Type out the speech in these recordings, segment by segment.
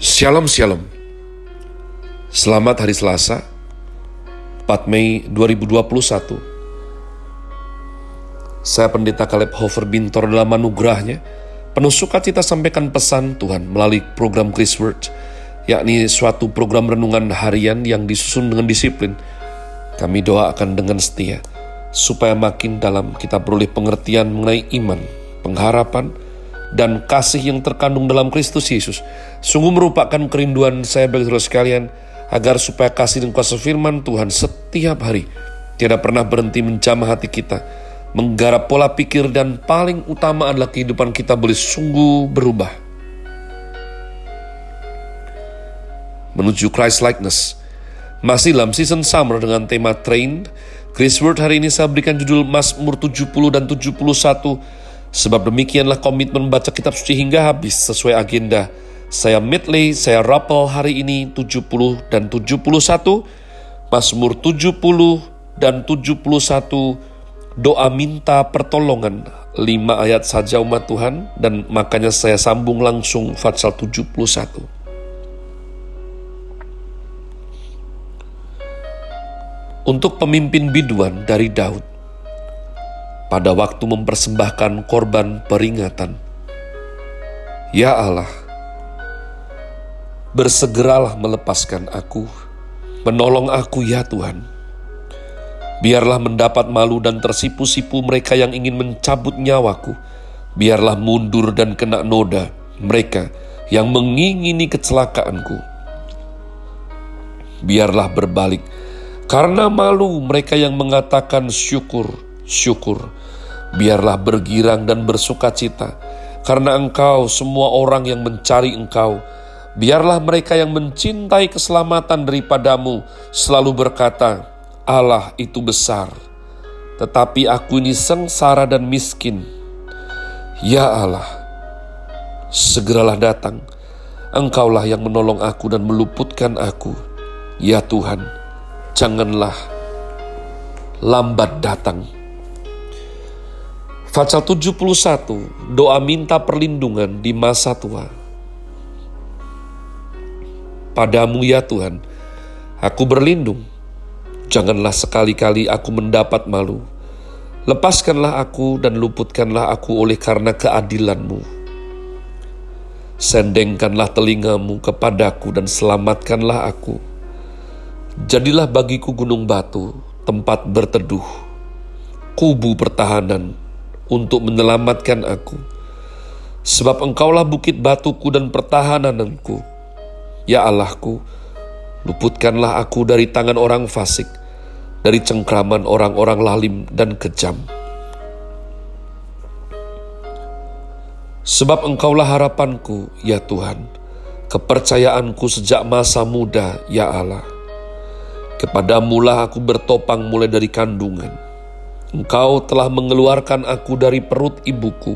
Shalom Shalom. Selamat hari Selasa 4 Mei 2021 Saya Pendeta Kaleb Hofer Bintor dalam anugerahnya Penuh sukacita sampaikan pesan Tuhan melalui program Chris Word yakni suatu program renungan harian yang disusun dengan disiplin. Kami doakan dengan setia supaya makin dalam kita beroleh pengertian mengenai iman, pengharapan, dan kasih yang terkandung dalam Kristus Yesus. Sungguh merupakan kerinduan saya bagi saudara sekalian, agar supaya kasih dan kuasa firman Tuhan setiap hari tidak pernah berhenti menjamah hati kita, menggarap pola pikir dan paling utama adalah kehidupan kita boleh sungguh berubah. Menuju Christ likeness. Masih dalam season summer dengan tema train, Chris Word hari ini saya berikan judul Mazmur 70 dan 71 Sebab demikianlah komitmen membaca kitab suci hingga habis sesuai agenda. Saya Midley, saya rapel hari ini 70 dan 71, Mazmur 70 dan 71, doa minta pertolongan, 5 ayat saja umat Tuhan, dan makanya saya sambung langsung Fatsal 71. Untuk pemimpin biduan dari Daud, pada waktu mempersembahkan korban peringatan. Ya Allah, bersegeralah melepaskan aku, menolong aku ya Tuhan. Biarlah mendapat malu dan tersipu-sipu mereka yang ingin mencabut nyawaku. Biarlah mundur dan kena noda mereka yang mengingini kecelakaanku. Biarlah berbalik karena malu mereka yang mengatakan syukur, syukur biarlah bergirang dan bersuka cita, karena engkau semua orang yang mencari engkau. Biarlah mereka yang mencintai keselamatan daripadamu selalu berkata, Allah itu besar, tetapi aku ini sengsara dan miskin. Ya Allah, segeralah datang, engkaulah yang menolong aku dan meluputkan aku. Ya Tuhan, janganlah lambat datang. Fatsal 71, doa minta perlindungan di masa tua. Padamu ya Tuhan, aku berlindung. Janganlah sekali-kali aku mendapat malu. Lepaskanlah aku dan luputkanlah aku oleh karena keadilanmu. Sendengkanlah telingamu kepadaku dan selamatkanlah aku. Jadilah bagiku gunung batu, tempat berteduh, kubu pertahanan, untuk menyelamatkan aku. Sebab engkaulah bukit batuku dan pertahananku. Ya Allahku, luputkanlah aku dari tangan orang fasik, dari cengkraman orang-orang lalim dan kejam. Sebab engkaulah harapanku, ya Tuhan, kepercayaanku sejak masa muda, ya Allah. Kepadamulah aku bertopang mulai dari kandungan Engkau telah mengeluarkan aku dari perut ibuku.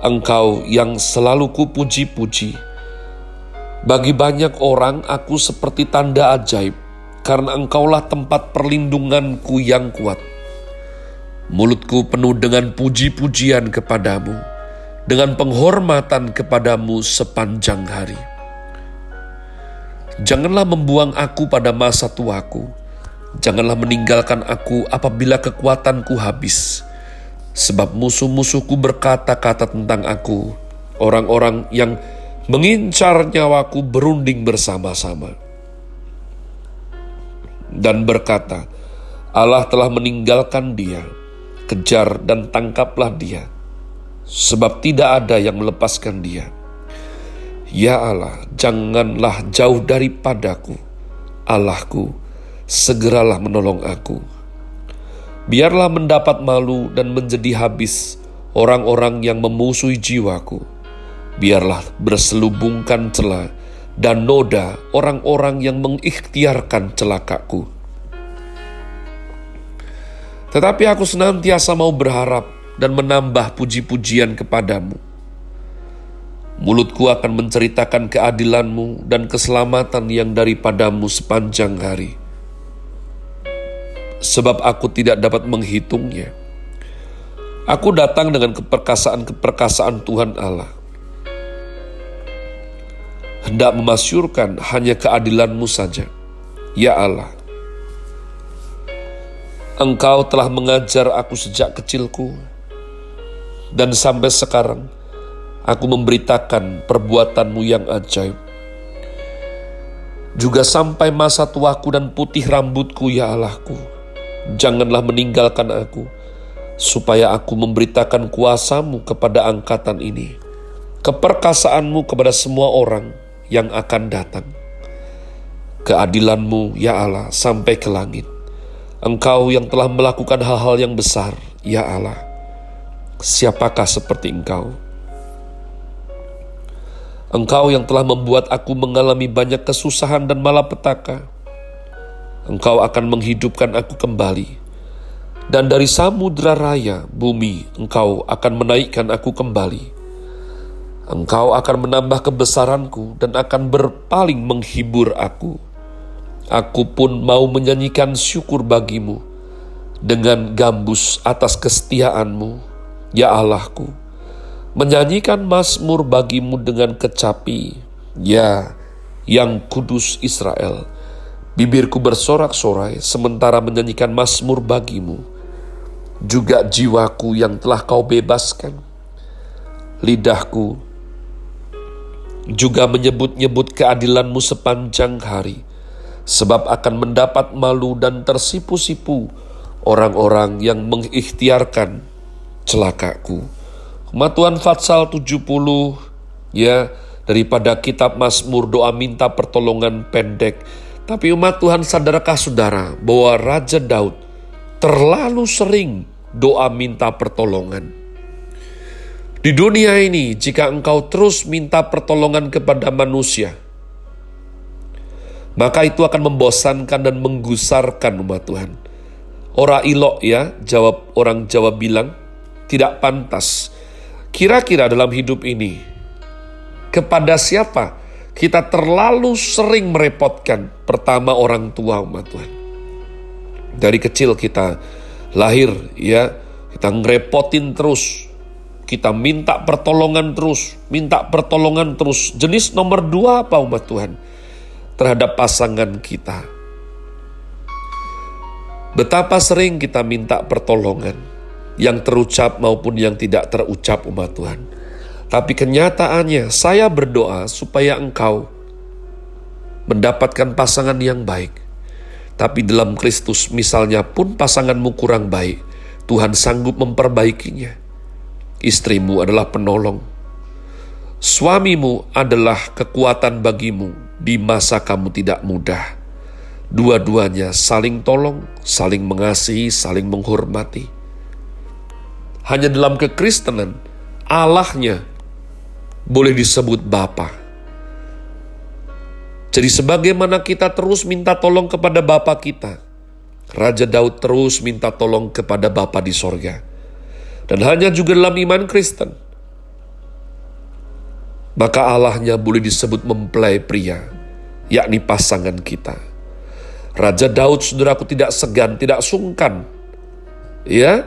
Engkau yang selalu kupuji-puji. Bagi banyak orang, aku seperti tanda ajaib, karena engkaulah tempat perlindunganku yang kuat. Mulutku penuh dengan puji-pujian kepadamu, dengan penghormatan kepadamu sepanjang hari. Janganlah membuang aku pada masa tuaku, Janganlah meninggalkan aku apabila kekuatanku habis. Sebab musuh-musuhku berkata-kata tentang aku. Orang-orang yang mengincar nyawaku berunding bersama-sama. Dan berkata, Allah telah meninggalkan dia. Kejar dan tangkaplah dia. Sebab tidak ada yang melepaskan dia. Ya Allah, janganlah jauh daripadaku. Allahku, segeralah menolong aku. Biarlah mendapat malu dan menjadi habis orang-orang yang memusuhi jiwaku. Biarlah berselubungkan celah dan noda orang-orang yang mengikhtiarkan celakaku. Tetapi aku senantiasa mau berharap dan menambah puji-pujian kepadamu. Mulutku akan menceritakan keadilanmu dan keselamatan yang daripadamu sepanjang hari sebab aku tidak dapat menghitungnya. Aku datang dengan keperkasaan-keperkasaan Tuhan Allah. hendak memasyurkan hanya keadilan-Mu saja. Ya Allah, Engkau telah mengajar aku sejak kecilku, dan sampai sekarang aku memberitakan perbuatanmu yang ajaib. Juga sampai masa tuaku dan putih rambutku, ya Allahku, janganlah meninggalkan aku, supaya aku memberitakan kuasamu kepada angkatan ini, keperkasaanmu kepada semua orang yang akan datang. Keadilanmu, ya Allah, sampai ke langit. Engkau yang telah melakukan hal-hal yang besar, ya Allah. Siapakah seperti engkau? Engkau yang telah membuat aku mengalami banyak kesusahan dan malapetaka. Engkau akan menghidupkan aku kembali. Dan dari samudra raya, bumi, engkau akan menaikkan aku kembali Engkau akan menambah kebesaranku dan akan berpaling menghibur aku. Aku pun mau menyanyikan syukur bagimu dengan gambus atas kesetiaanmu, ya Allahku. Menyanyikan mazmur bagimu dengan kecapi, ya yang kudus Israel. Bibirku bersorak-sorai sementara menyanyikan mazmur bagimu. Juga jiwaku yang telah kau bebaskan. Lidahku juga menyebut-nyebut keadilanmu sepanjang hari, sebab akan mendapat malu dan tersipu-sipu orang-orang yang mengikhtiarkan celakaku. Matuan Fatsal 70 ya daripada kitab Mazmur doa minta pertolongan pendek. Tapi umat Tuhan sadarkah saudara bahwa Raja Daud terlalu sering doa minta pertolongan. Di dunia ini, jika engkau terus minta pertolongan kepada manusia, maka itu akan membosankan dan menggusarkan umat Tuhan. Ora ilok ya, jawab orang Jawa bilang, tidak pantas. Kira-kira dalam hidup ini, kepada siapa kita terlalu sering merepotkan? Pertama orang tua umat Tuhan. Dari kecil kita lahir ya, kita ngerepotin terus, kita minta pertolongan terus, minta pertolongan terus. Jenis nomor dua apa umat Tuhan? Terhadap pasangan kita. Betapa sering kita minta pertolongan, yang terucap maupun yang tidak terucap umat Tuhan. Tapi kenyataannya saya berdoa supaya engkau mendapatkan pasangan yang baik. Tapi dalam Kristus misalnya pun pasanganmu kurang baik, Tuhan sanggup memperbaikinya istrimu adalah penolong. Suamimu adalah kekuatan bagimu di masa kamu tidak mudah. Dua-duanya saling tolong, saling mengasihi, saling menghormati. Hanya dalam kekristenan, Allahnya boleh disebut Bapa. Jadi sebagaimana kita terus minta tolong kepada Bapa kita, Raja Daud terus minta tolong kepada Bapa di sorga dan hanya juga dalam iman Kristen. Maka Allahnya boleh disebut mempelai pria, yakni pasangan kita. Raja Daud, saudaraku tidak segan, tidak sungkan, ya,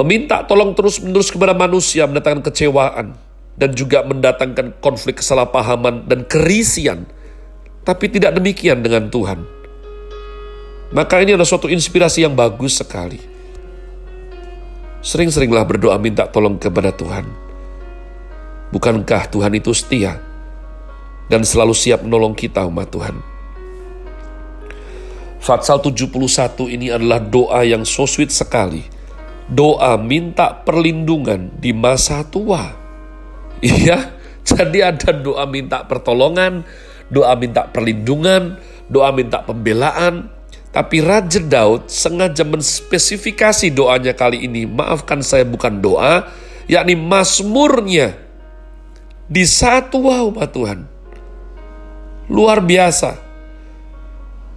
meminta tolong terus-menerus kepada manusia, mendatangkan kecewaan, dan juga mendatangkan konflik kesalahpahaman dan kerisian. Tapi tidak demikian dengan Tuhan. Maka ini adalah suatu inspirasi yang bagus sekali Sering-seringlah berdoa minta tolong kepada Tuhan. Bukankah Tuhan itu setia dan selalu siap menolong kita umat Tuhan? Fatsal 71 ini adalah doa yang so sweet sekali. Doa minta perlindungan di masa tua. Iya, jadi ada doa minta pertolongan, doa minta perlindungan, doa minta pembelaan, tapi Raja Daud sengaja menspesifikasi doanya kali ini. Maafkan saya bukan doa, yakni masmurnya. Di satu wow Tuhan. Luar biasa.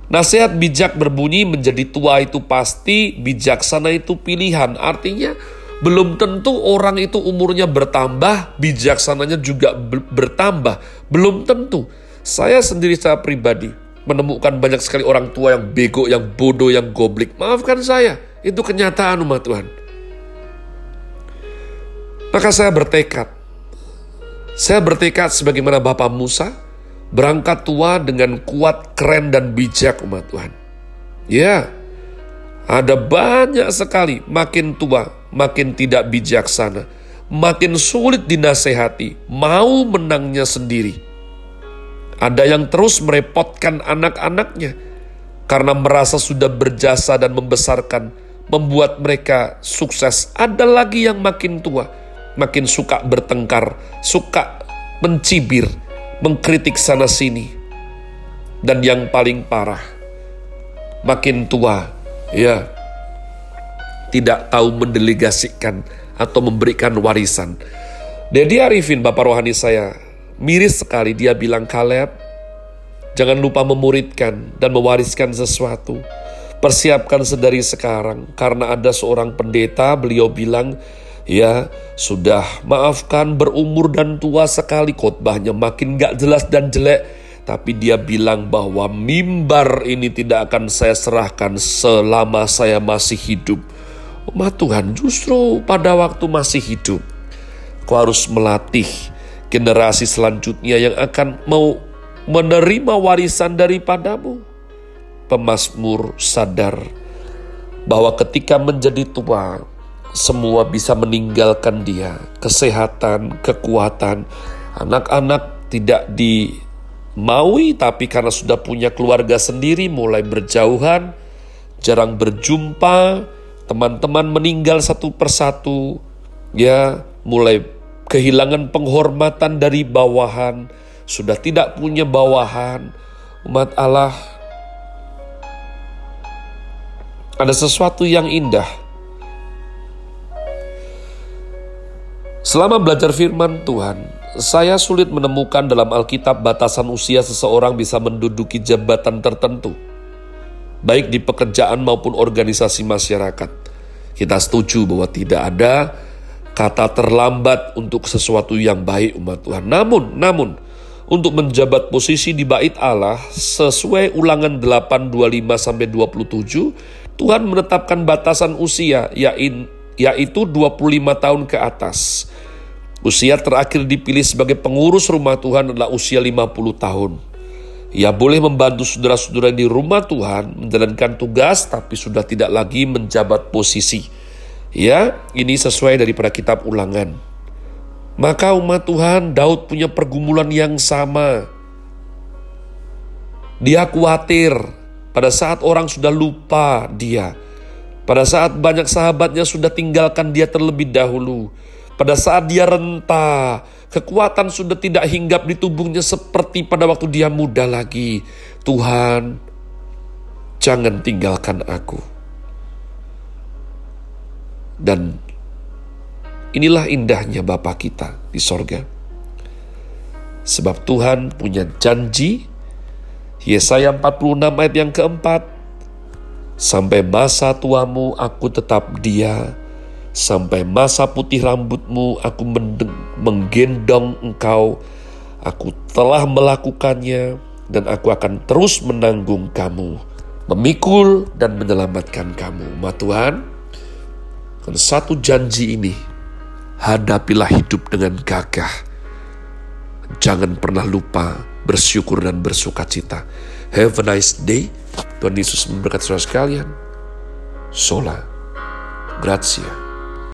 Nasihat bijak berbunyi menjadi tua itu pasti, bijaksana itu pilihan. Artinya belum tentu orang itu umurnya bertambah, bijaksananya juga bertambah. Belum tentu. Saya sendiri secara pribadi menemukan banyak sekali orang tua yang bego, yang bodoh, yang goblik. Maafkan saya, itu kenyataan umat Tuhan. Maka saya bertekad. Saya bertekad sebagaimana Bapak Musa, Berangkat tua dengan kuat, keren, dan bijak umat Tuhan. Ya, ada banyak sekali makin tua, makin tidak bijaksana, makin sulit dinasehati, mau menangnya sendiri. Ada yang terus merepotkan anak-anaknya karena merasa sudah berjasa dan membesarkan, membuat mereka sukses. Ada lagi yang makin tua, makin suka bertengkar, suka mencibir, mengkritik sana-sini. Dan yang paling parah, makin tua, ya, tidak tahu mendelegasikan atau memberikan warisan. Dedi Arifin, Bapak Rohani saya, miris sekali dia bilang, Kaleb, Jangan lupa memuridkan dan mewariskan sesuatu. Persiapkan sedari sekarang, karena ada seorang pendeta, beliau bilang, Ya, sudah maafkan berumur dan tua sekali khotbahnya makin gak jelas dan jelek. Tapi dia bilang bahwa mimbar ini tidak akan saya serahkan selama saya masih hidup. Umat Tuhan justru pada waktu masih hidup. Kau harus melatih generasi selanjutnya yang akan mau menerima warisan daripadamu. Pemasmur sadar bahwa ketika menjadi tua, semua bisa meninggalkan dia. Kesehatan, kekuatan, anak-anak tidak dimaui, tapi karena sudah punya keluarga sendiri, mulai berjauhan, jarang berjumpa, teman-teman meninggal satu persatu, ya mulai kehilangan penghormatan dari bawahan, sudah tidak punya bawahan, umat Allah, ada sesuatu yang indah. Selama belajar firman Tuhan, saya sulit menemukan dalam Alkitab batasan usia seseorang bisa menduduki jabatan tertentu, baik di pekerjaan maupun organisasi masyarakat. Kita setuju bahwa tidak ada kata terlambat untuk sesuatu yang baik umat Tuhan. Namun, namun, untuk menjabat posisi di bait Allah sesuai ulangan 8 25 sampai 27 Tuhan menetapkan batasan usia yaitu 25 tahun ke atas. Usia terakhir dipilih sebagai pengurus rumah Tuhan adalah usia 50 tahun. Ia boleh membantu saudara-saudara di rumah Tuhan menjalankan tugas tapi sudah tidak lagi menjabat posisi. Ya, ini sesuai daripada kitab ulangan. Maka umat Tuhan, Daud punya pergumulan yang sama. Dia khawatir pada saat orang sudah lupa dia. Pada saat banyak sahabatnya sudah tinggalkan dia terlebih dahulu. Pada saat dia renta, kekuatan sudah tidak hinggap di tubuhnya seperti pada waktu dia muda lagi. Tuhan, jangan tinggalkan aku. Dan Inilah indahnya Bapa kita di sorga. Sebab Tuhan punya janji, Yesaya 46 ayat yang keempat, Sampai masa tuamu aku tetap dia, sampai masa putih rambutmu aku menggendong engkau, aku telah melakukannya dan aku akan terus menanggung kamu, memikul dan menyelamatkan kamu. Ma Tuhan, satu janji ini hadapilah hidup dengan gagah. Jangan pernah lupa bersyukur dan bersuka cita. Have a nice day. Tuhan Yesus memberkati saudara sekalian. Sola. Grazie.